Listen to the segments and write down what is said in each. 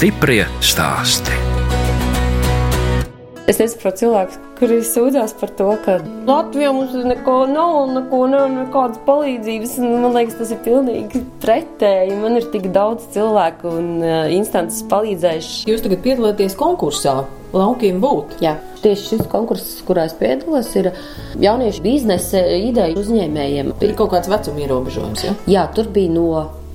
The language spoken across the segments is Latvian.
Stiprie stāsti. Es nesaprotu cilvēku, kuri sūdzās par to, ka Latvijā mums neko nav, neko nav, nekādas palīdzības. Man liekas, tas ir pilnīgi pretēji. Man ir tik daudz cilvēku un uh, instances palīdzējuši. Jūs tagad piedalāties konkursā Laukiem būt. Jā, tieši šis konkurss, kurā es piedalos, ir jauniešu biznesa ideju uzņēmējiem. Ir kaut kāds vecuma ierobežojums. Ja? Jā, tur bija no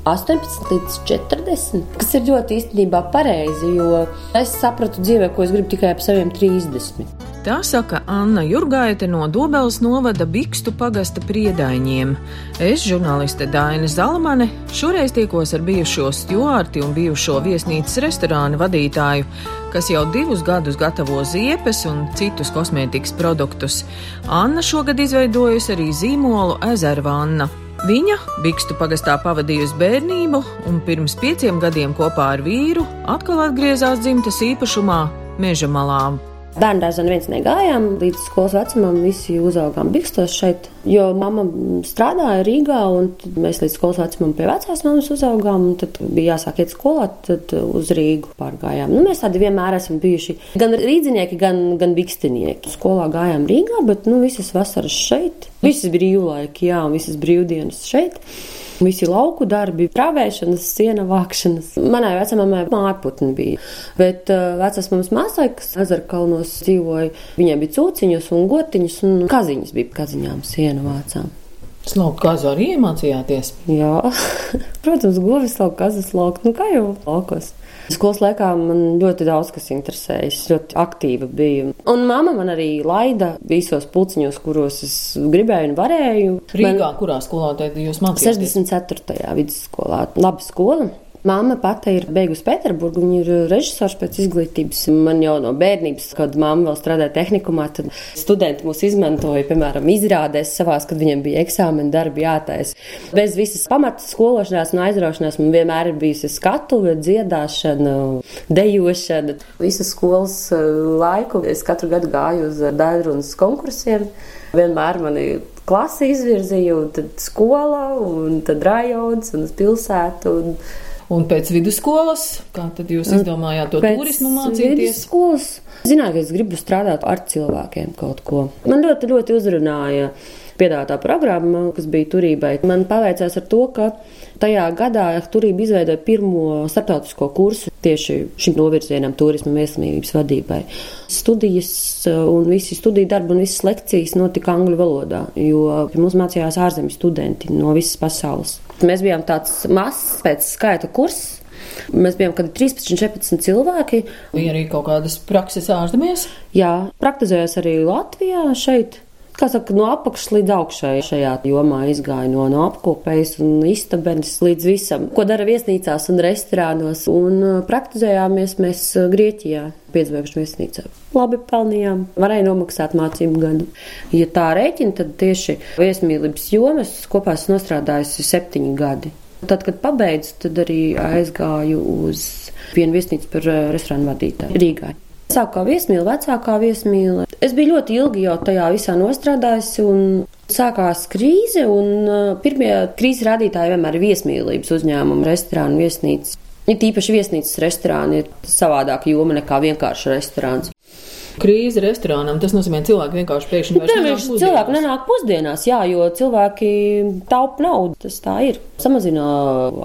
18 līdz 40, kas ir ļoti īstenībā pareizi, jo es sapratu dzīvē, ko es gribu tikai ap saviem 30. Tā saka Anna Jurgaite no Dobeles novada Bikstu pagasta priedaņiem. Es, žurnāliste Daina Zalamane, šoreiz tiekos ar bijušo stjuārti un bijušo viesnīcas restorāna vadītāju, kas jau divus gadus gatavo ziepes un citus kosmētikas produktus. Anna šogad izveidojusi arī zīmolu ezervanna. Viņa Bikstu pagastā pavadījusi bērnību un pirms pieciem gadiem kopā ar vīru atkal atgriezās dzimtas īpašumā Meža malām. Bērnu dārzā neviens negājām, līdz skolas vecumam visi uzaugām bikstos šeit, jo mamma strādāja Rīgā, un mēs līdz skolas vecumam pie vecās mammas uzaugām, un tad bija jāsāk iet skolā, tad uz Rīgu pārgājām. Nu, mēs tādi vienmēr esam bijuši gan rīdzinieki, gan, gan bikstinieki. Skolā gājām Rīgā, bet nu, visas vasaras šeit, visas brīvlaiki, jā, un visas brīvdienas šeit. Visi lauku darbi, prāvēšanas, siena vākšanas. Manai vecamamai mājputni bija, bet uh, vecās mammas māsai, kas ezera kalnos dzīvoja, viņai bija cūciņas un gotiņas un kaziņas bija kaziņām siena vācām. Slauku kazu arī iemācījāties? Jā, protams, govis lauku kazas lauku, nu kā jau laukos. Skolas laikā man ļoti daudz kas interesēja. Es ļoti aktīva biju. Un mamma man arī laida visos pulciņos, kuros es gribēju un varēju. Rīgā, man... kurā skolā tad jūs mācījāties? 64. vidusskolā. Laba skola. Māma pati ir beigusi Pēterburgu, viņa ir režisors pēc izglītības. Man jau no bērnības, kad mamma vēl strādāja tehnikumā, tad studenti mūs izmantoja, piemēram, izrādēs savās, kad viņiem bija eksāmena darbi jātais. Bez visas pamatas skološanās un aizraušanās man vienmēr ir bijusi skatuve, dziedāšana, dejošana. Visas skolas eh, laiku es katru gadu gāju uz daļrunas konkursiem. Vienmēr mani klasi izvirzīja, un tad skola, un tad rajons, un pilsētu. Un Un pēc vidusskolas, kā tad jūs izdomājāt to pēc turismu mācīties? Vidusskolas, zināt, es gribu strādāt ar cilvēkiem kaut ko. Man ļoti, ļoti uzrunāja piedāvātā programma, kas bija turībai. Man paveicās ar to, ka tajā gadā turība izveidoja pirmo starptautisko kursu tieši šim novirzienam, turisma veselības vadībai. Studijas uh, un visi studiju darbi un visas lekcijas notika angļu valodā, jo mums mācījās ārzemju studenti no visas pasaules. Mēs bijām tāds mazs pēc skaita kurs. Mēs bijām kaut kādi 13, 14 cilvēki. Bija arī kaut kādas prakses ārzemēs? Jā, praktizējos arī Latvijā šeit. Kā saka, no apakšas līdz augšai šajā jomā izgāja no, no apkopējas un istabenes līdz visam, ko dara viesnīcās un restorānos. Un uh, praktizējāmies mēs uh, Grieķijā, piedzvēkšu viesnīcā. Labi pelnījām, varēja nomaksāt mācību gadu. Ja tā rēķina, tad tieši viesmīlības jomas kopā esmu nostrādājusi septiņi gadi. Tad, kad pabeidzu, tad arī aizgāju uz vienu viesnīcu par uh, restorānu vadītāju Rīgā. Sākā viesmīla, vecākā viesmīla. Es biju ļoti ilgi jau tajā visā nostrādājusi, un sākās krīze, un uh, pirmie krīzes rādītāji vienmēr ir viesmīlības uzņēmumi, restorāni, viesnīcas. Ir tīpaši viesnīcas restorāni, ir savādāka joma nekā vienkārši restorāns. Krīze restorānam tas nozīmē, ka cilvēki vienkārši pēkšņi vairs nenāk. Cilvēki nenāk pusdienās, jā, jo cilvēki taupa naudu, tas tā ir. Samazina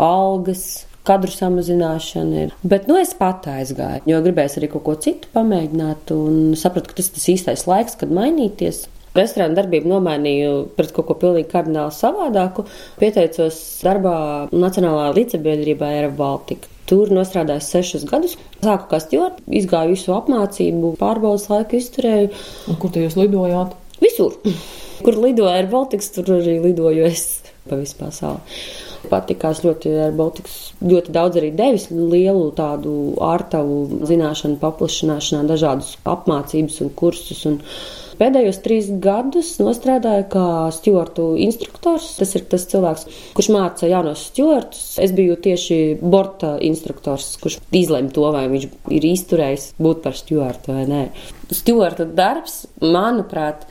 algas, kadru samazināšana ir. Bet nu, es pat aizgāju, jo gribēju arī kaut ko citu pamēģināt un sapratu, ka tas ir tas īstais laiks, kad mainīties. Restorāna darbību nomainīju pret kaut ko pilnīgi kardināli savādāku. Pieteicos darbā Nacionālā līdzsabiedrībā Air Baltica. Tur nostrādāju sešus gadus. Sāku kā stjorta, izgāju visu apmācību, pārbaudas laiku izturēju. Un kur jūs lidojāt? Visur. Kur lidoja Air Baltica, tur arī lidoju es pa visu pasauli. Patikās ļoti ar Baltikas, ļoti daudz arī devis lielu tādu ārtavu zināšanu paplašināšanā, dažādus apmācības un kursus. Un Pēdējos trīs gadus strādāju kā stūrtu instruktors. Tas ir tas cilvēks, kurš māca jaunos stūrtus. Es biju tieši borta instruktors, kurš izlemj to, vai viņš ir izturējis būt par stūrtu vai nē. Stūrta darbs, manuprāt,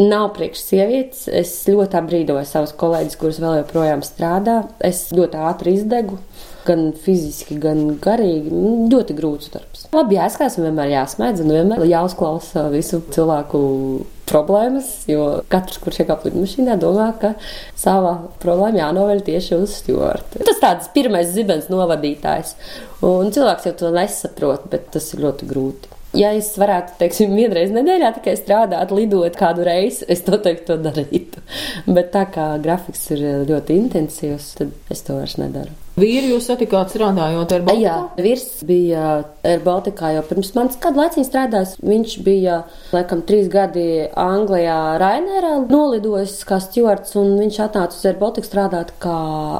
nav priekš sievietes. Es ļoti apbrīnoju savus kolēģus, kurus vēl joprojām strādā. Es ļoti ātri izdegu gan fiziski, gan garīgi. Ļoti grūts darbs. Labi, jāskatās, vienmēr jāsmaidz, un vienmēr jāuzklausa visu cilvēku problēmas, jo katrs, kurš iekāp lidmašīnā, domā, ka sava problēma jānoveļ tieši uz stūrta. Tas tāds pirmais zibens novadītājs, un cilvēks jau to nesaprot, bet tas ir ļoti grūti. Ja es varētu, teiksim, vienreiz nedēļā tikai strādāt, lidot kādu reizi, es noteikti to darītu. Bet tā kā grafiks ir ļoti intensīvs, tad es to vairs nedaru. Vīri jūs satikāt strādājot ar Baltiku? Jā, vīrs bija ar Baltikā jau pirms manis kādu laiciņu strādājis. Viņš bija, laikam, trīs gadi Anglijā Rainērā nolidojis kā stjuarts, un viņš atnāca uz Air Baltiku strādāt kā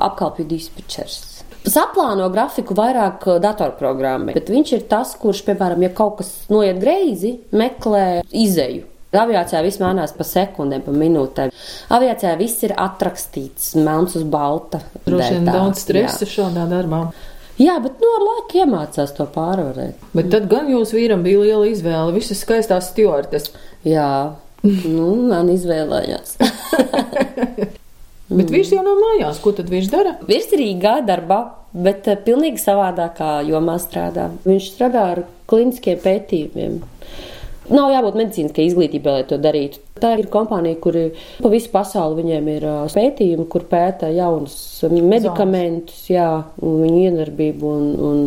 apkalpju dispečers. Saplāno grafiku vairāk datorprogrammai, bet viņš ir tas, kurš, piemēram, ja kaut kas noiet greizi, meklē izēju. Aviācijā viss mainās pa sekundēm, pa minūtēm. Aviācijā viss ir atrakstīts, melns uz balta. Droši vien daudz stresa šādā darbā. Jā, bet no nu, laika iemācās to pārvarēt. Bet tad gan jūs vīram bija liela izvēle, visas skaistās stjortes. Jā, nu, man izvēlējās. bet vīrs jau nav mājās, ko tad viņš dara? Vīrs ir Rīgā darbā, bet uh, pilnīgi savādākā jomā strādā. Viņš strādā ar kliniskiem pētījumiem. Nav jābūt medicīniskai izglītībai, lai to darītu. Tā ir kompānija, kur pa visu pasauli viņiem ir pētījumi, kur pēta jaunus medikamentus, jā, viņu iedarbību un, un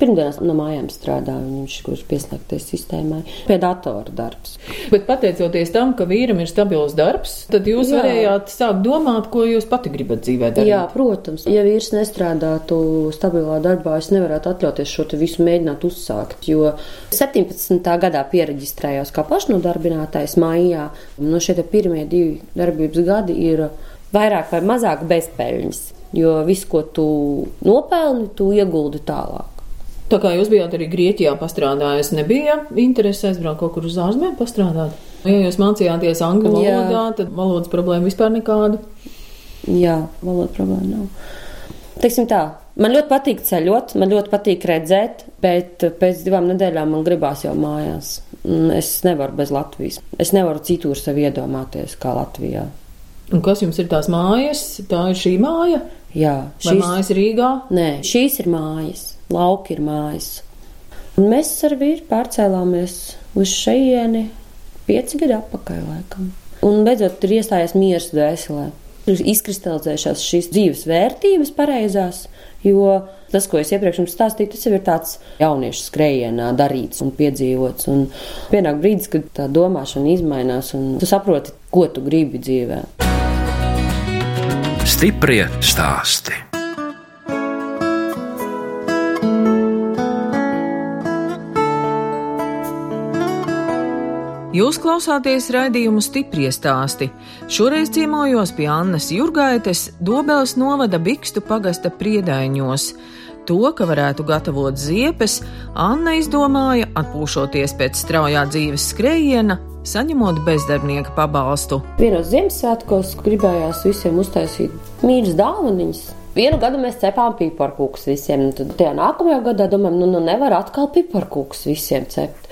Pirmdienās no mājām strādā viņš, kurš pieslēgties sistēmai, pie datora darbs. Bet pateicoties tam, ka vīram ir stabils darbs, tad jūs Jā. varējāt sākt domāt, ko jūs pati gribat dzīvē darīt. Jā, protams. Ja vīrs nestrādātu stabilā darbā, es nevarētu atļauties šo visu mēģināt uzsākt, jo 17. gadā pieregistrējos kā pašnodarbinātais maijā. No nu, šie pirmie divi darbības gadi ir vairāk vai mazāk bezpēļņas. Jo visu, ko tu nopelni, tu ieguldi tālāk. Tā kā jūs bijāt arī Grieķijā pastrādājis, nebija interese aizbraukt kaut kur uz ārzemēm pastrādāt? Ja jūs mācījāties angļu valodā, tad valodas problēma vispār nekāda? Jā, valoda problēma nav. Teiksim tā, man ļoti patīk ceļot, man ļoti patīk redzēt, bet pēc divām nedēļām man gribās jau mājās. Es nevaru bez Latvijas. Es nevaru citur sev iedomāties kā Latvijā. Un kas jums ir tās mājas? Tā ir šī māja? Jā, šīs... Vai mājas Rīgā? Nē, šīs ir mājas lauki ir mājas. Un mēs ar vīru pārcēlāmies uz šejieni pieci gadi atpakaļ laikam. Un beidzot tur iestājās miers dvēselē. Ir izkristalizējušās šīs dzīves vērtības pareizās, jo tas, ko es iepriekš jums stāstīju, tas jau ir tāds jauniešu skrējienā darīts un piedzīvots. Un pienāk brīdis, kad tā domāšana izmainās un tu saproti, ko tu gribi dzīvē. Stiprie stāsti. Jūs klausāties raidījumu stipri stāstī. Šoreiz ciemojos pie Annas Jurgaites, Dobels novada Bikstu pagasta priedaiņos. To, ka varētu gatavot ziepes, Anna izdomāja, atpūšoties pēc straujā dzīves skrējiena, saņemot bezdarbnieka pabalstu. Vienos Ziemassvētkos gribējās visiem uztaisīt mīļas dāvanas. Vienu gadu mēs cepām piparkūkus visiem, un tad tajā nākamajā gadā domājam, nu, nu nevar atkal piparkūkus visiem cept.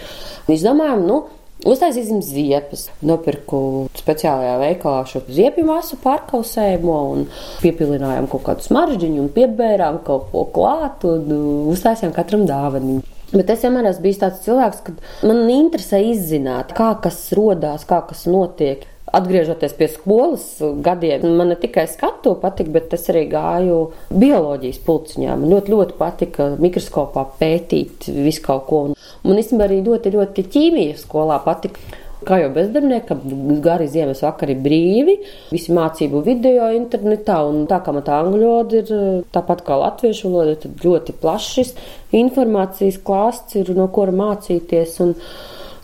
Izdomājām, nu, Uztaisīsim ziepes. Nopirku speciālajā veikalā šo ziepju masu pārkausējumu un piepilinājām kaut kādu smaržģiņu un piebērām kaut ko klāt un uh, uztaisījām katram dāvaniņu. Bet es vienmēr esmu bijis tāds cilvēks, ka man interesē izzināt, kā kas rodās, kā kas notiek. Atgriežoties pie skolas gadiem, man ne tikai skatu patika, bet es arī gāju bioloģijas pulciņā. Man ļoti, ļoti patika mikroskopā pētīt visu kaut ko. Man īstenībā arī ļoti, ļoti ķīmija skolā patika. Kā jau bezdarbniekam, gari ziemas vakari brīvi, visi mācību video internetā, un tā kā man tā angļu valoda ir tāpat kā latviešu valoda, tad ļoti plašs informācijas klāsts ir, no kura mācīties. Un,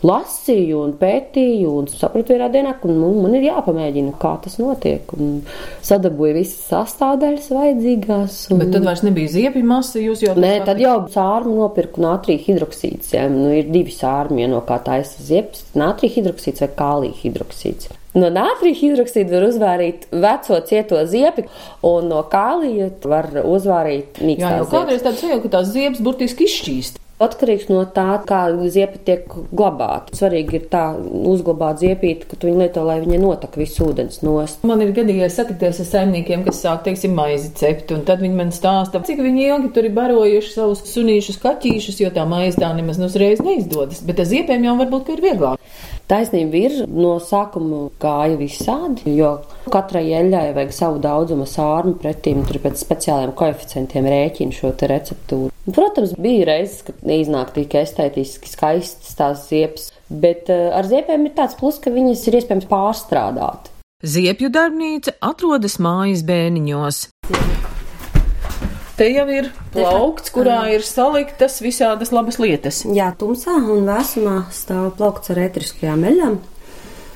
lasīju un pētīju un sapratu vienā dienā, ka nu, man ir jāpamēģina, kā tas notiek. Un sadabūju visas sastāvdaļas vajadzīgās. Un... Bet tad vairs nebija ziepju masa, jūs jau Nē, tad jau sārmu nopirku natrija hidroksīds. Ja? Nu, ir divi sārmi, ja no kā taisa ziepes - natrija hidroksīds vai kālija hidroksīds. No natrija hidroksīda var uzvārīt veco cieto ziepi, un no kālija var uzvārīt mīkstās Jā, jau kādreiz tāds sajūta, ka tās ziepes burtiski izšķīst. Atkarīgs no tā, kā ziepa tiek glabāta. Svarīgi ir tā uzglabāt ziepīti, ka tu viņu lieto, lai viņa notak visu ūdens nost. Man ir gadījies satikties ar saimniekiem, kas sāk, teiksim, maizi cept, un tad viņi man stāsta, cik viņi ilgi tur ir barojuši savus sunīšus, kaķīšus, jo tā maize tā nemaz nu uzreiz neizdodas. Bet ar ziepēm jau varbūt ir vieglāk. Taisnība ir, no sākuma gāja visādi, jo katrai eļļai vajag savu daudzumu sārmu pretīm, tur pēc speciāliem koeficientiem rēķina šo receptūru. Protams, bija reizes, kad neiznāk tik estētiski skaistas tās ziepes, bet eh, ar ziepēm ir tāds plus, ka viņas ir iespējams pārstrādāt. Ziepju darbnīca atrodas mājas bēniņos. Te jau ir plaukts, kurā ir saliktas visādas labas lietas. Jā, tumsā un vēsumā stāv plaukts ar etriskajām eļļām.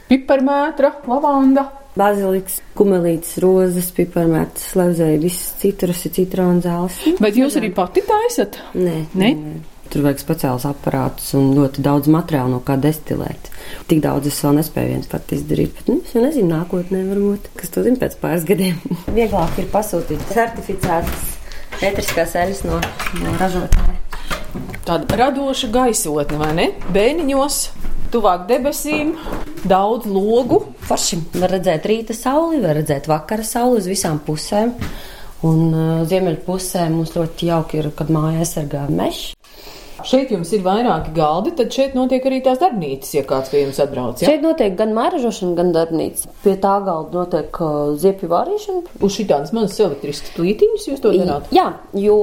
Piparmētra, lavanda. Baziliks, kumelītes, rozes, piparmētas, slevzēji, visas citrusi, citronu zāles. Bet jūs arī pati taisat? Nē, Ne? nē. Tur vajag speciāls aparāts un ļoti daudz materiālu, no kā destilēt. Tik daudz es vēl nespēju viens pat izdarīt, bet nu, es jau nezinu, nākotnē varbūt, kas to zina pēc pāris gadiem. Vieglāk ir pasūtīt certificētas etriskās eļas no, no ražotāja. Tāda radoša gaisotne, vai ne? Bēniņos, tuvāk debesīm, daudz logu. Forši var redzēt rīta sauli, var redzēt vakara sauli uz visām pusēm. Un uh, ziemeļu pusē mums ļoti jauki ir, kad mājā aizsargā mežs. Šeit jums ir vairāki galdi, tad šeit notiek arī tās darbnīcas, ja kāds pie jums atbrauc. Ja? Šeit notiek gan mēražošana, gan darbnīca. Pie tā galda notiek uh, ziepju vārīšana. Uz šitās mazas elektriskas plītiņas jūs to darāt? Jā, jo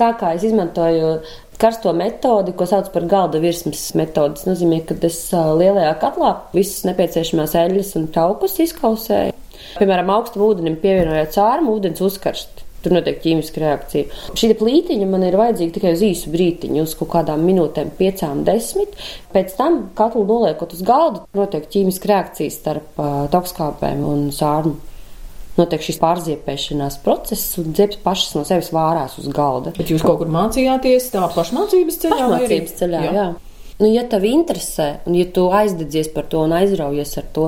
tā kā es izmantoju karsto metodi, ko sauc par galda virsmas metodi, tas nozīmē, ka es uh, lielajā katlā visas nepieciešamās eļļas un traukus izkausēju. Piemēram, augstam ūdenim pievienojot cārmu, ūdens uzkarst. Tur notiek ķīmiska reakcija. Šī plītiņa man ir vajadzīga tikai uz īsu brīdiņu, uz kaut kādām minūtēm, piecām, desmit. Pēc tam, katlu noliekot uz galda, notiek ķīmiska reakcija starp uh, tokskāpēm un sārmu. Notiek šis pārziepēšanās process, un ziepes pašas no sevis vārās uz galda. Bet jūs kaut kur mācījāties tā pašmācības ceļā? Pašmācības ceļā, jā. jā. Nu, ja tev interesē, un ja tu aizdedzies par to un aizraujies ar to,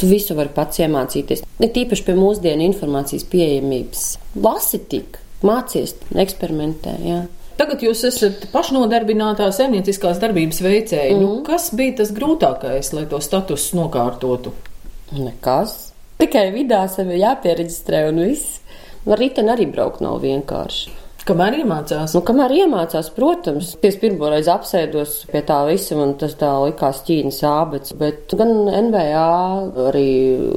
tu visu vari pats iemācīties. Ne tīpaši pie mūsdienu informācijas pieejamības. Lasi tik, mācies, eksperimentē. Jā. Tagad jūs esat pašnodarbinātā saimnieciskās darbības veicēja. Mm. Nu, kas bija tas grūtākais, lai to statusu nokārtotu? Nekas. Tikai vidā sev ir jāpiereģistrē un viss. Ar riteni arī braukt nav vienkārši. Kamēr iemācās? Nu, kamēr iemācās, protams, es pirmo reizi apsēdos pie tā visa, man tas tā likās ķīnas ābets, bet gan NVA, arī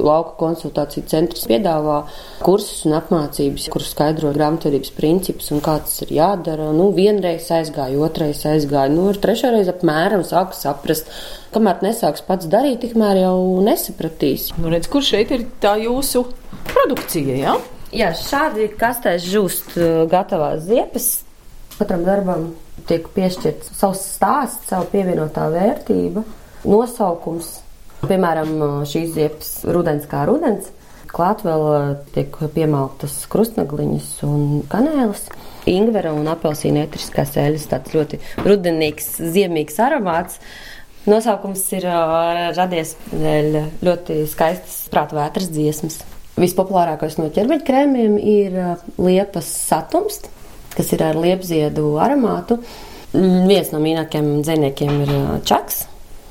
lauka konsultāciju centrs piedāvā kursus un apmācības, kur skaidro grāmatvedības principus un kā tas ir jādara. Nu, vienreiz aizgāju, otrais aizgāju, nu, ar trešo reizi apmēram sāku saprast. Kamēr nesāks pats darīt, tikmēr jau nesapratīs. Nu, redz, kur šeit ir tā jūsu produkcija? Ja? Jā, šādi kastēs žūst uh, gatavās ziepes. Katram darbam tiek piešķirts savs stāsts, savu pievienotā vērtība, nosaukums. Piemēram, uh, šīs ziepes rudens kā rudens. Klāt vēl uh, tiek piemaltas krustnagliņas un kanēlis. Ingvera un apelsīna etriskās eļas, tāds ļoti rudenīgs, ziemīgs aromāts. Nosaukums ir radies dēļ ļoti skaistas prātvētras dziesmas. Vispopulārākais no ķermeņa krēmiem ir liepas satums, kas ir ar liepziedu aromātu. Viens no mīļākajiem dziniekiem ir čaks.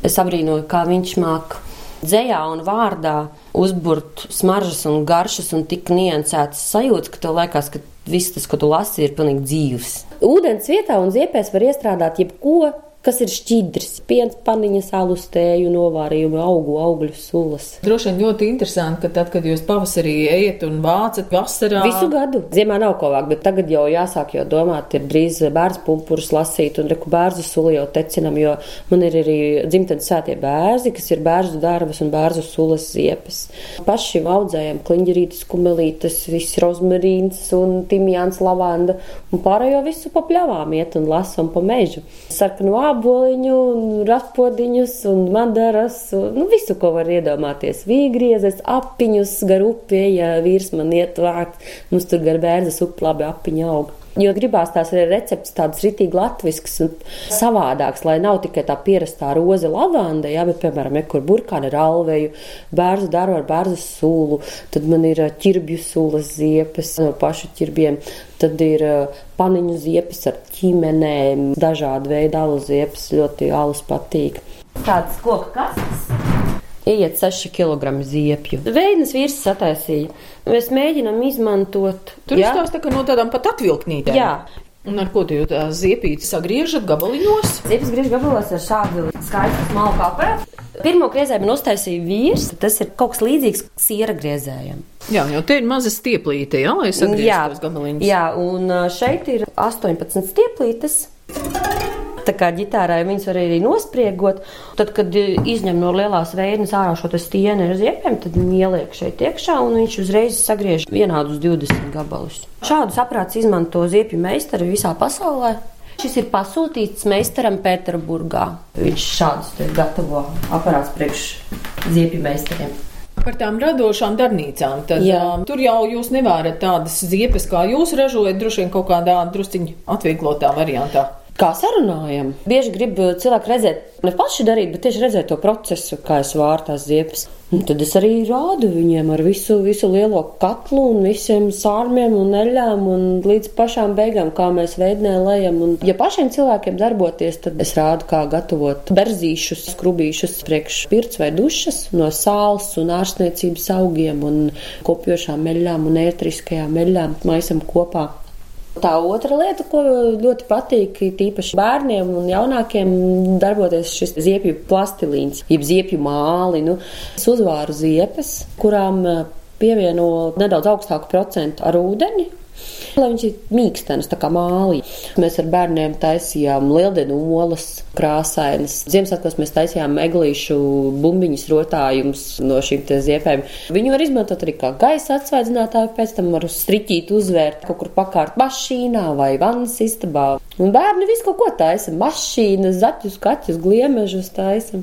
Es abrīnoju, kā viņš māk dzējā un vārdā uzburt smaržas un garšas un tik niansētas sajūtas, ka tev liekas, ka viss tas, ko tu lasi, ir pilnīgi dzīves. Ūdens vietā un ziepēs var iestrādāt jebko, kas ir šķidrs. Piens, paniņas, alus, tēju, novārījumu, augu, augļu, sulas. Droši vien ļoti interesanti, ka tad, kad jūs pavasarī ejat un vācat vasarā. Visu gadu. Ziemā nav ko vākt, bet tagad jau jāsāk jau domāt, ir drīz bērns pumpurus lasīt un reku bērzu suli jau tecinam, jo man ir arī dzimtenes sētie bērzi, kas ir bērzu dārvas un bērzu sulas ziepes. Paši audzējam kliņģerītes, kumelītes, viss rozmarīns un timjāns, lavanda un pārējo visu pa pļavām iet un lasam pa mežu. Sarkanu āboliņu, raspodiņus un madaras, nu, visu, ko var iedomāties. Vīgriezes, apiņus, gar upi, ja vīrs man iet vākt, mums tur gar bērzes upi labi apiņu aug. Jo gribās tās arī receptes tādas ritīgi latviskas un savādākas, lai nav tikai tā pierastā roze lavanda, jā, bet, piemēram, ja kur burkāna ar alveju, bērzu daru ar bērzu sūlu, tad man ir ķirbju sūlas ziepes no pašu ķirbiem, tad ir paniņu ziepes ar ķīmenēm, dažādu veidu alu ziepes, ļoti alus patīk. Tāds koka kastes iet 6 kg ziepju. Veidnes vīrs sataisīja. Mēs mēģinām izmantot. Tur izstāsta, ka no tādām pat atvilknītēm. Jā. Un ar ko tā ziepīti sagriežat gabaliņos? Ziepes griež gabalos ar šādu skaistu smalku aparātu. Pirmo griezēju man uztaisīja vīrs. Tas ir kaut kas līdzīgs siera griezējam. Jā, jo te ir maza stieplīte, jā, lai sagrieztu tos gabaliņus. Jā, un šeit ir 18 stieplītes. Tā kā ģitārai viņas var arī nospriegot. Tad, kad izņem no lielās veidnes ārā šo stieni ar ziepēm, tad viņi ieliek šeit iekšā un viņš uzreiz sagriež vienādus 20 gabalus. Šādus aprāts izmanto ziepju meistari visā pasaulē. Šis ir pasūtīts meistaram Pēterburgā. Viņš šādus gatavo aparāts priekš ziepju meistariem. Par tām radošām darbnīcām. Tad, um, tur jau jūs nevarat tādas ziepes, kā jūs ražojat, droši vien kaut kādā drusciņā atvieglotā variantā. Kā sarunājam? Bieži grib cilvēki redzēt, ne paši darīt, bet tieši redzēt to procesu, kā es vāru tās ziepes. Un tad es arī rādu viņiem ar visu, visu lielo katlu un visiem sārmiem un eļļām un līdz pašām beigām, kā mēs veidnē lejam. Un, ja pašiem cilvēkiem darboties, tad es rādu, kā gatavot berzīšus, skrubīšus priekš pirts vai dušas no sāls un ārstniecības augiem un kopjošām eļļām un ētriskajām eļļām maisam kopā. Tā otra lieta, ko ļoti patīk, ir tīpaši bērniem un jaunākiem, darboties šis ziepju plastilīns, jeb ziepju māli. Nu, es uzvāru ziepes, kurām eh, pievieno nedaudz augstāku procentu ar ūdeni. Lai viņš ir mīkstenis, tā kā mālī. Mēs ar bērniem taisījām lieldienu olas, krāsainas. Ziemassvētkos mēs taisījām eglīšu bumbiņas rotājumus no šīm ziepēm. Viņu var izmantot arī kā gaisa atsvaidzinātāju, pēc tam var striķīt uzvērt kaut kur pakārt mašīnā vai vannas istabā. Un bērni visu kaut ko taisa. Mašīnas, zaķus, kaķus, gliemežus taisa.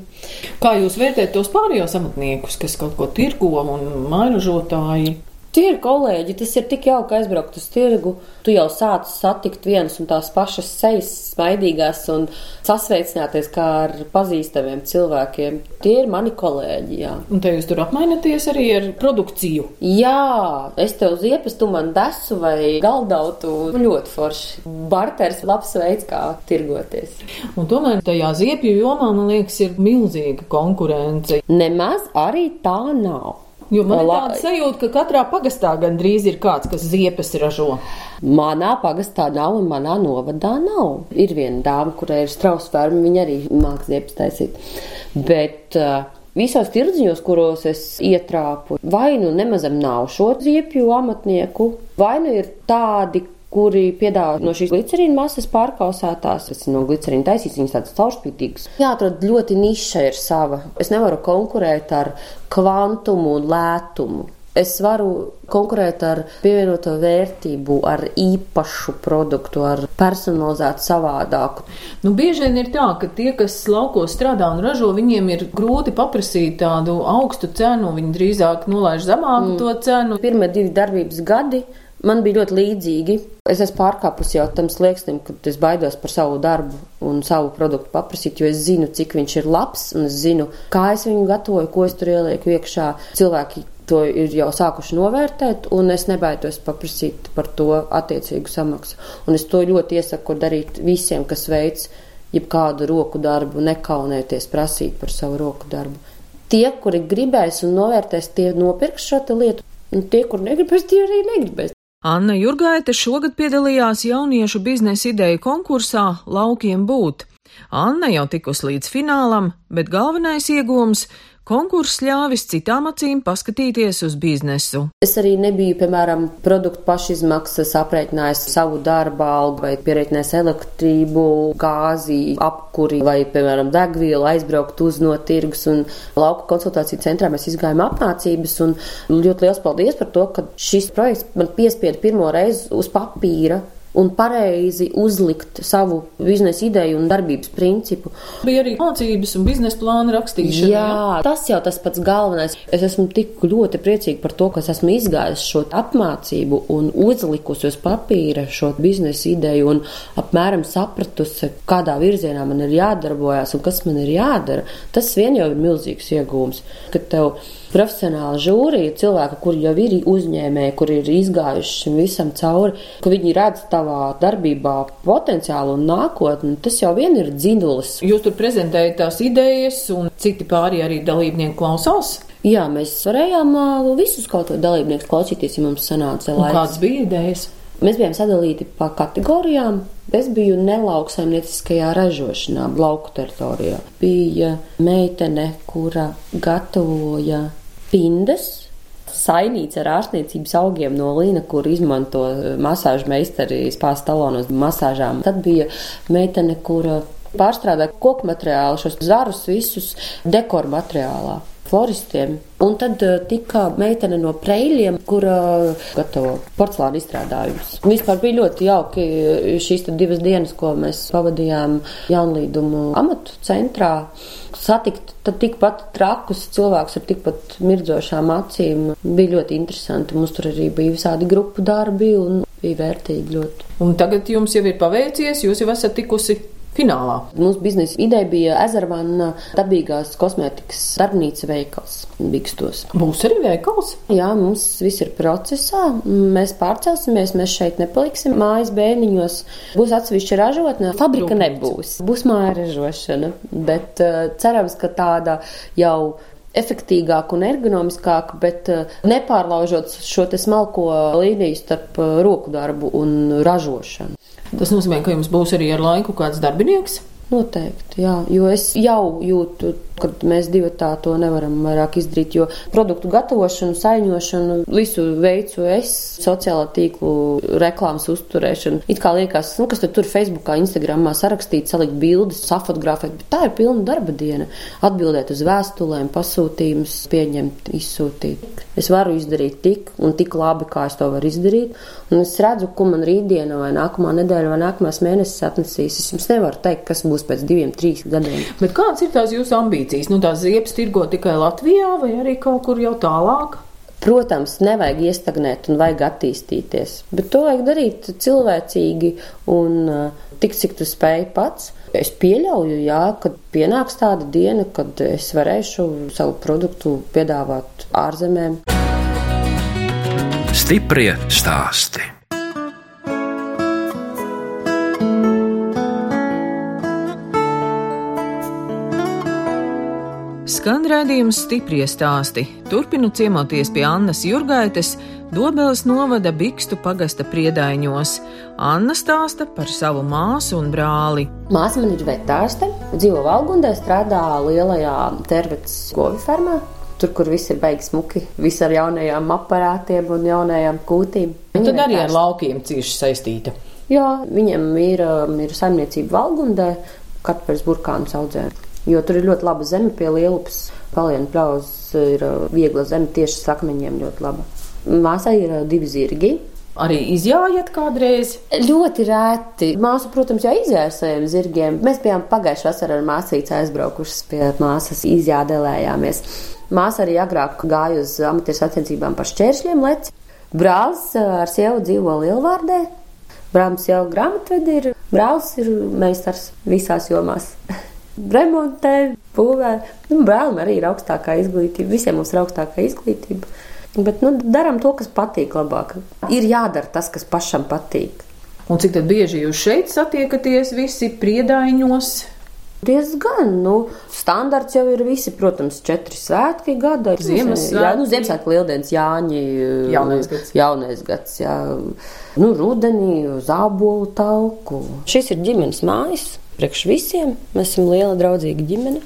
Kā jūs vērtējat tos pārējos amatniekus, kas kaut ko tirgo un mairažotāji? Tie ir kolēģi, tas ir tik jauki aizbraukt uz tirgu. Tu jau sāc satikt vienas un tās pašas sejas, smaidīgās un sasveicināties kā ar pazīstamiem cilvēkiem. Tie ir mani kolēģi. Jā. Un te jūs tur apmainaties arī ar produkciju? Jā, es tev ziepes, tu man desu vai galdautu. Ļoti forši. Barters labs veids, kā tirgoties. Un tomēr tajā ziepju jomā, man liekas, ir milzīga konkurence. Nemaz arī tā nav. Jo man ir tāda sajūta, ka katrā pagastā gandrīz ir kāds, kas ziepes ražo. Manā pagastā nav un manā novadā nav. Ir viena dāma, kurai ir strausa ferma, viņa arī mākslinieks ziepes taisīt. Bet uh, visos tirdziņos, kuros es ietrāpu, vai nu nemazam nav šo ziepju amatnieku, vai nu ir tādi, kuri piedāvā no šīs glicerīna masas pārkausētās. Tas no glicerīna taisīts, viņas tādas caurspītīgas. Jāatrod ļoti niša ir sava. Es nevaru konkurēt ar kvantumu un lētumu. Es varu konkurēt ar pievienoto vērtību, ar īpašu produktu, ar personalizētu savādāku. Nu, bieži vien ir tā, ka tie, kas laukos strādā un ražo, viņiem ir grūti paprasīt tādu augstu cenu. Viņi drīzāk nolaiž zemāku mm. to cenu. Pirmie divi darbības gadi man bija ļoti līdzīgi. Es esmu pārkāpusi jau tam slieksnim, kad es baidos par savu darbu un savu produktu paprasīt, jo es zinu, cik viņš ir labs, un es zinu, kā es viņu gatavoju, ko es tur ielieku iekšā. Cilvēki to ir jau sākuši novērtēt, un es nebaidos paprasīt par to attiecīgu samaksu. Un es to ļoti iesaku darīt visiem, kas veic jebkādu roku darbu, nekaunēties prasīt par savu roku darbu. Tie, kuri gribēs un novērtēs, tie nopirks šo lietu, un tie, kur negribēs, tie arī negribēs. Anna Jurgaita šogad piedalījās jauniešu biznesa ideju konkursā Laukiem būt. Anna jau tikus līdz finālam, bet galvenais iegūms Konkurss ļāvis citām acīm paskatīties uz biznesu. Es arī nebiju, piemēram, produktu pašizmaksas aprēķinājis savu darbu algu vai pierēķinājis elektrību, gāzi, apkuri vai, piemēram, degvielu, aizbraukt uz no tirgus un lauku konsultāciju centrā mēs izgājām apmācības un ļoti liels paldies par to, ka šis projekts man piespieda pirmo reizi uz papīra un pareizi uzlikt savu biznesa ideju un darbības principu. Bija arī mācības un biznesa plāna rakstīšana. Jā, jā, tas jau tas pats galvenais. Es esmu tik ļoti priecīga par to, ka esmu izgājusi šo apmācību un uzlikusi uz papīra šo biznesa ideju un apmēram sapratusi, kādā virzienā man ir jādarbojas un kas man ir jādara. Tas vien jau ir milzīgs iegūms, ka tev profesionāla žūrija, cilvēki, kuri jau ir uzņēmēji, kuri ir izgājuši šim visam cauri, ka viņi redz tavā darbībā potenciālu un nākotni, tas jau vien ir dzinulis. Jūs tur prezentējat tās idejas, un citi pārējie arī dalībnieki klausās. Jā, mēs varējām visus kaut ko dalībniekus klausīties, ja mums sanāca laiks. Kādas bija idejas? Mēs bijām sadalīti pa kategorijām. Es biju nelauksaimnieciskajā ražošanā, lauku teritorijā. Bija meitene, kura gatavoja pindas, sainīts ar ārstniecības augiem no līna, kur izmanto masāžu meistari spās talonos masāžām. Tad bija meitene, kura pārstrādāja koku materiālu, šos zarus visus dekoru materiālā floristiem. Un tad uh, tika meitene no Preļiem, kura uh, gatavo porcelāna izstrādājumus. Vispār bija ļoti jauki šīs divas dienas, ko mēs pavadījām jaunlīdumu amatu centrā. Satikt tikpat trakus cilvēkus ar tikpat mirdzošām acīm bija ļoti interesanti. Mums tur arī bija visādi grupu darbi un bija vērtīgi ļoti. Un tagad jums jau ir paveicies, jūs jau esat tikusi finālā. Mūsu biznesa ideja bija ezervāna dabīgās kosmētikas darbnīca veikals Bikstos. Būs arī veikals? Jā, mums viss ir procesā. Mēs pārcelsimies, mēs šeit nepaliksim. Mājas bēniņos būs atsevišķa ražotne. Fabrika Rūpēc. nebūs. Būs māja ražošana, bet uh, cerams, ka tāda jau efektīgāka un ergonomiskāka, bet uh, nepārlaužot šo smalko līniju starp uh, roku darbu un ražošanu. Tas nozīmē, ka jums būs arī ar laiku kāds darbinieks. Noteikti, jā, jo es jau jūtu kad mēs divi tā to nevaram vairāk izdarīt, jo produktu gatavošanu, saiņošanu, visu veicu es, sociālā tīklu reklāmas uzturēšanu. It kā liekas, nu, kas tur Facebookā, Instagramā sarakstīt, salikt bildes, safotografēt, bet tā ir pilna darba diena. Atbildēt uz vēstulēm, pasūtījumus, pieņemt, izsūtīt. Es varu izdarīt tik un tik labi, kā es to varu izdarīt, un es redzu, ko man rītdiena vai nākamā nedēļa vai nākamās mēnesis atnesīs. Es jums nevaru teikt, kas būs pēc diviem, trīs gadiem. Bet kāds ir tās jūsu ambīcijas? Nu, tās ziepes tirgo tikai Latvijā vai arī kaut kur jau tālāk? Protams, nevajag iestagnēt un vajag attīstīties, bet to vajag darīt cilvēcīgi un uh, tik, cik tu spēj pats. Es pieļauju, jā, ka pienāks tāda diena, kad es varēšu savu produktu piedāvāt ārzemēm. Stiprie stāsti. Skan redzējums stipri stāsti. Turpinu ciemoties pie Annas Jurgaites, Dobeles novada Bikstu pagasta priedaiņos. Anna stāsta par savu māsu un brāli. Māsa man ir vetārste, dzīvo Valgundē, strādā lielajā tervets govi fermā. Tur, kur viss ir beigas smuki, viss ar jaunajām aparātiem un jaunajām kūtīm. Viņa tad arī ar laukiem cieši saistīta. Jā, viņam ir, um, ir saimniecība Valgundē, Katpers burkāns audzē jo tur ir ļoti laba zeme pie lielupas. Palienu pļaus ir uh, viegla zeme tieši sakmeņiem ļoti laba. Māsai ir uh, divi zirgi. Arī izjājat kādreiz? Ļoti rēti. Māsa, protams, jau izjāja saviem zirgiem. Mēs bijām pagājušā vasarā ar māsīcu aizbraukušas pie māsas, izjādelējāmies. Māsa arī agrāk gāja uz amatieru sacensībām par šķēršļiem leci. Brālis ar sievu dzīvo Lielvārdē. Brālis jau grāmatvedi ir. Brālis ir meistars visās jomās. remontē, būvē. Nu, Brālim arī ir augstākā izglītība, visiem mums ir augstākā izglītība. Bet nu, darām to, kas patīk labāk. Ir jādara tas, kas pašam patīk. Un cik bieži jūs šeit satiekaties visi priedaiņos? Diezgan, nu, standarts jau ir visi, protams, četri svētki gada. Ziemassvētki. Jā, nu, Ziemassvētku lieldienas, Jāņi, jaunais gads. Jaunais gads, jā. Nu, rudenī, zābolu tauku. Šis ir ģimenes mājas priekš visiem. Mēs esam liela draudzīga ģimene.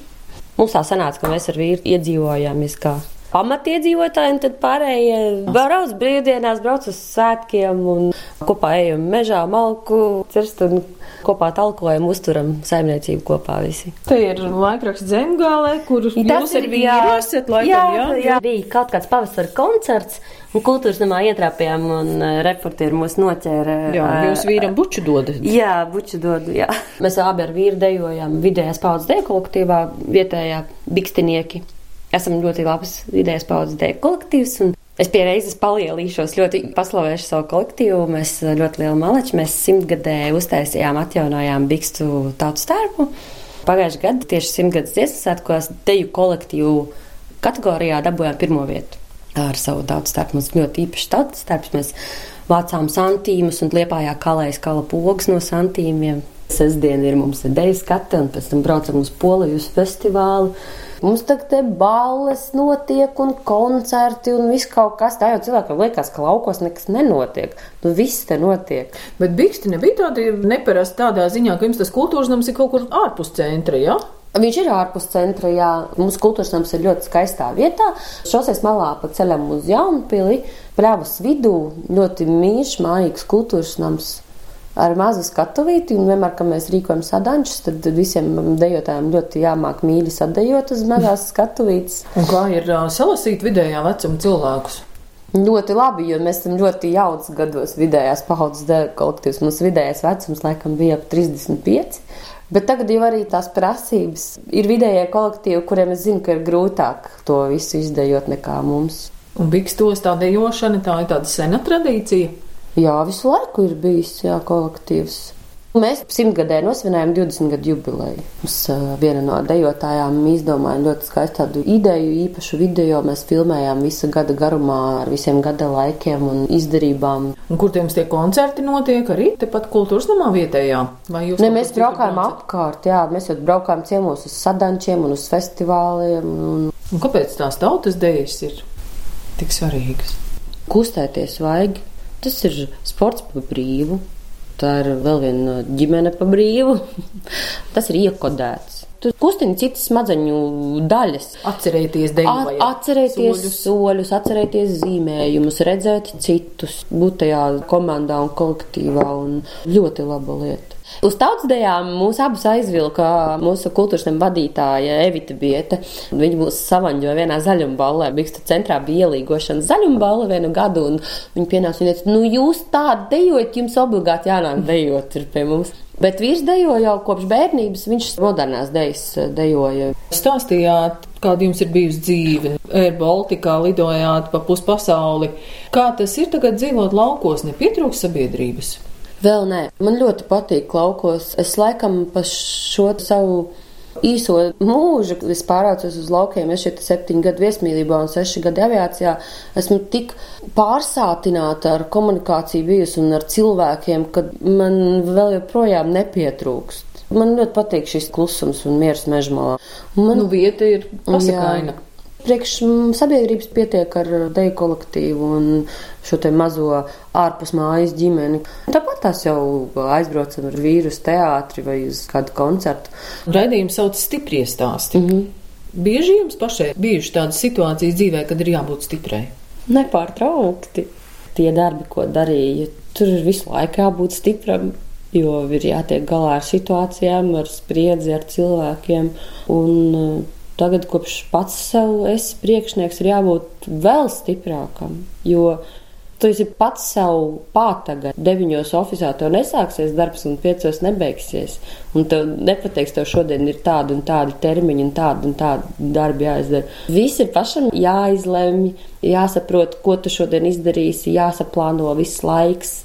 Mums tā sanāca, ka mēs ar vīru iedzīvojāmies kā pamatiedzīvotāji, un tad pārējie brauc brīvdienās, brauc uz svētkiem un kopā ejam mežā, malku cirst un kopā talkojam, uzturam saimniecību kopā visi. Te ir laikraksts Zemgālē, kur jūs ar jā. esat, laikam, jā, jā? jā, bija kaut kāds pavasara koncerts, un kultūras namā ietrāpījām, un uh, reportieri mūs noķēra. Jā, uh, jūs vīram buču dodat. Jā, buču dodu, jā. Mēs abi ar vīru dejojam vidējās paudzes deju kolektīvā, vietējā bikstinieki. Esam ļoti labs vidējās paudzes deju kolektīvs, es pie reizes palielīšos, ļoti paslavēšu savu kolektīvu. Mēs eh, ļoti lielu maleči, mēs simtgadē uztaisījām, atjaunojām bikstu tautas tērpu. Pagājušajā gadā tieši simtgadus dziesmu svētkos deju kolektīvu kategorijā dabūjām pirmo vietu ar savu tautas tērpu. Mums ļoti īpašs tautas tērps. Mēs vācām santīmus un liepājā kalējas kala pogas no santīmiem. Sestdien ir mums ideja skata, un pēc tam braucam uz Poliju uz festivālu. Mums tagad te balles notiek, un koncerti, un viss kaut kas. Tā jau cilvēkam liekas, ka laukos nekas nenotiek. Nu, viss te notiek. Bet biksti nebija tādi neparasti tādā ziņā, ka jums tas kultūras nams ir kaut kur ārpus centra, jā? Viņš ir ārpus centra, jā. Mūsu kultūras nams ir ļoti skaistā vietā. Šoseis malā pa ceļam uz Jaunpili, pļavas vidū, ļoti mīļš, mājīgs kultūras nams. Ar mazu skatuvīti, un vienmēr, kad mēs rīkojam sadančus, tad visiem dejotājiem ļoti jāmāk mīļi sadejot uz mazās skatuvītes. Un kā ir ā, salasīt vidējā vecuma cilvēkus? Ļoti labi, jo mēs esam ļoti jauns gados vidējās paudzes kolektīvs. Mums vidējais vecums laikam bija ap 35. Bet tagad jau arī tās prasības ir vidējie kolektīvi, kuriem es zinu, ka ir grūtāk to visu izdejot nekā mums. Un bikstos tā dejošana, tā ir tāda sena tradīcija. Jā, visu laiku ir bijis jā, kolektīvs. Mēs simtgadē nosvinējām 20 gadu jubileju. Mums viena no dejotājām izdomāja ļoti skaistu tādu ideju, īpašu video. Mēs filmējām visu gada garumā ar visiem gada laikiem un izdarībām. Un kur jums tie koncerti notiek? Arī tepat kultūras namā vietējā? Vai jūs Ne, mēs braukājām apkārt, jā, mēs jau braukājām ciemos uz sadančiem un uz festivāliem. Un Un kāpēc tās tautas dejas ir tik svarīgas? kustēties vajag. Tas ir sports pa brīvu. Tā ir vēl viena ģimene pa brīvu. Tas ir iekodēts. Tu kustini citas smadzeņu daļas. Atcerēties At, deju. atcerēties soļus. soļus, atcerēties zīmējumus, redzēt citus, būt tajā komandā un kolektīvā. Un ļoti laba lieta. Uz tautsdejām mūs abus aizvilka mūsu kultūras nama vadītāja Evita Bieta. Viņa mūs savaņģoja vienā zaļumballē. Biksta centrā bija ielīgošana zaļumballa vienu gadu, un viņa pienāca un teica, nu jūs tādu dejojat, jums obligāti jānāk dejot pie mums. Bet vīrs dejo jau kopš bērnības, viņš modernās dejas dejoja. Stāstījāt, kāda jums ir bijusi dzīve. Air Baltikā lidojāt pa puspasauli. Kā tas ir tagad dzīvot laukos, nepietrūks sabiedrības? Vēl nē, man ļoti patīk laukos. Es laikam pa šo savu īso mūžu, es pārācos uz laukiem, es šeit septiņu gadu viesmīlībā un seši gadi aviācijā, esmu tik pārsātināta ar komunikāciju bijusi un ar cilvēkiem, ka man vēl joprojām nepietrūkst. Man ļoti patīk šis klusums un miers mežmalā. Man Nu, vieta ir pasakaina. Priekš mm, sabiedrības pietiek ar deju kolektīvu un šo te mazo ārpus mājas ģimeni. Tāpat tās jau aizbraucam ar vīru uz teātri vai uz kādu koncertu. Raidījums sauc stiprie stāsti. Mm -hmm. Bieži jums pašai bijuši tādas situācijas dzīvē, kad ir jābūt stiprai. Nepārtraukti. Tie darbi, ko darīju, tur ir visu laiku jābūt stipram, jo ir jātiek galā ar situācijām, ar spriedzi, ar cilvēkiem. Un, uh, Tagad, kopš pats sev esi priekšnieks, ir jābūt vēl stiprākam. Jo tu esi pats sev pātaga. Deviņos oficiālā tev nesāksies darbs, un piecos nebeigsies. Un tev nepateiks, tev šodien ir tādi un tādi termiņi, un tādi un tādi darbi jāizdara. Viss ir pašam jāizlemj, jāsaprot, ko tu šodien izdarīsi, jāsaplāno viss laiks,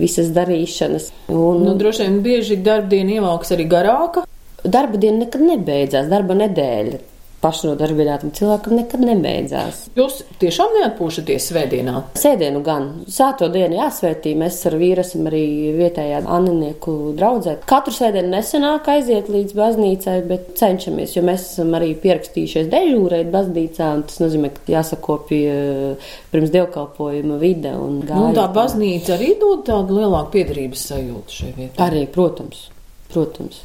visas darīšanas. Un, Nu, droši vien bieži darbdiena ievelks arī garāka. Darba diena nekad nebeidzās, darba nedēļa. Pašnodarbinātam cilvēkam nekad nebeidzās. Jūs tiešām neatpūšaties svētdienā. Sēdienu gan. Sēto dienu jāsvētī. Mēs ar vīru esam arī vietējā aninieku draudzē. Katru svētdienu nesenāk aiziet līdz baznīcai, bet cenšamies, jo mēs esam arī pierakstījušies dežūrēt baznīcā, un tas nozīmē, ka jāsakopja eh, pirms dievkalpojuma vide un Nu, tā gājiet. baznīca arī dod tādu lielāku piedarības sajūtu šai vietai. Arī, protams, protams.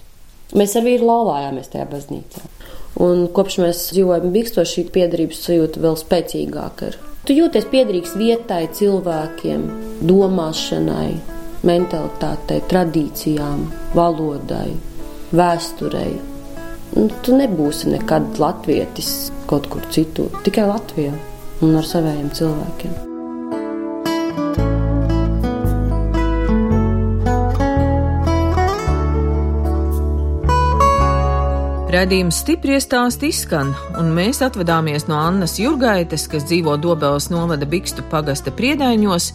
Mēs ar vīru laulājāmies tajā baznīcā. Un kopš mēs dzīvojam Biksto, šī piedarības sajūta vēl spēcīgāka ir. Tu jūties piederīgs vietai, cilvēkiem, domāšanai, mentalitātei, tradīcijām, valodai, vēsturei. Nu, tu nebūsi nekad latvietis kaut kur citur, tikai Latvijā un ar saviem cilvēkiem. Radījums stipri stāsti izskan, un mēs atvadāmies no Annas Jurgaites, kas dzīvo Dobelas novada Bikstu pagasta priedaiņos,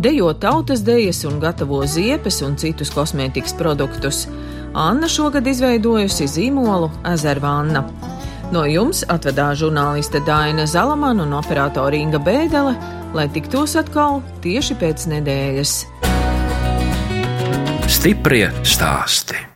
dejo tautas dejas un gatavo ziepes un citus kosmētikas produktus. Anna šogad izveidojusi zīmolu Ezervāna. No jums atvedā žurnāliste Dāna Zalamana un operātora Inga Bēdele, lai tiktos atkal tieši pēc nedēļas. Stiprie stāsti!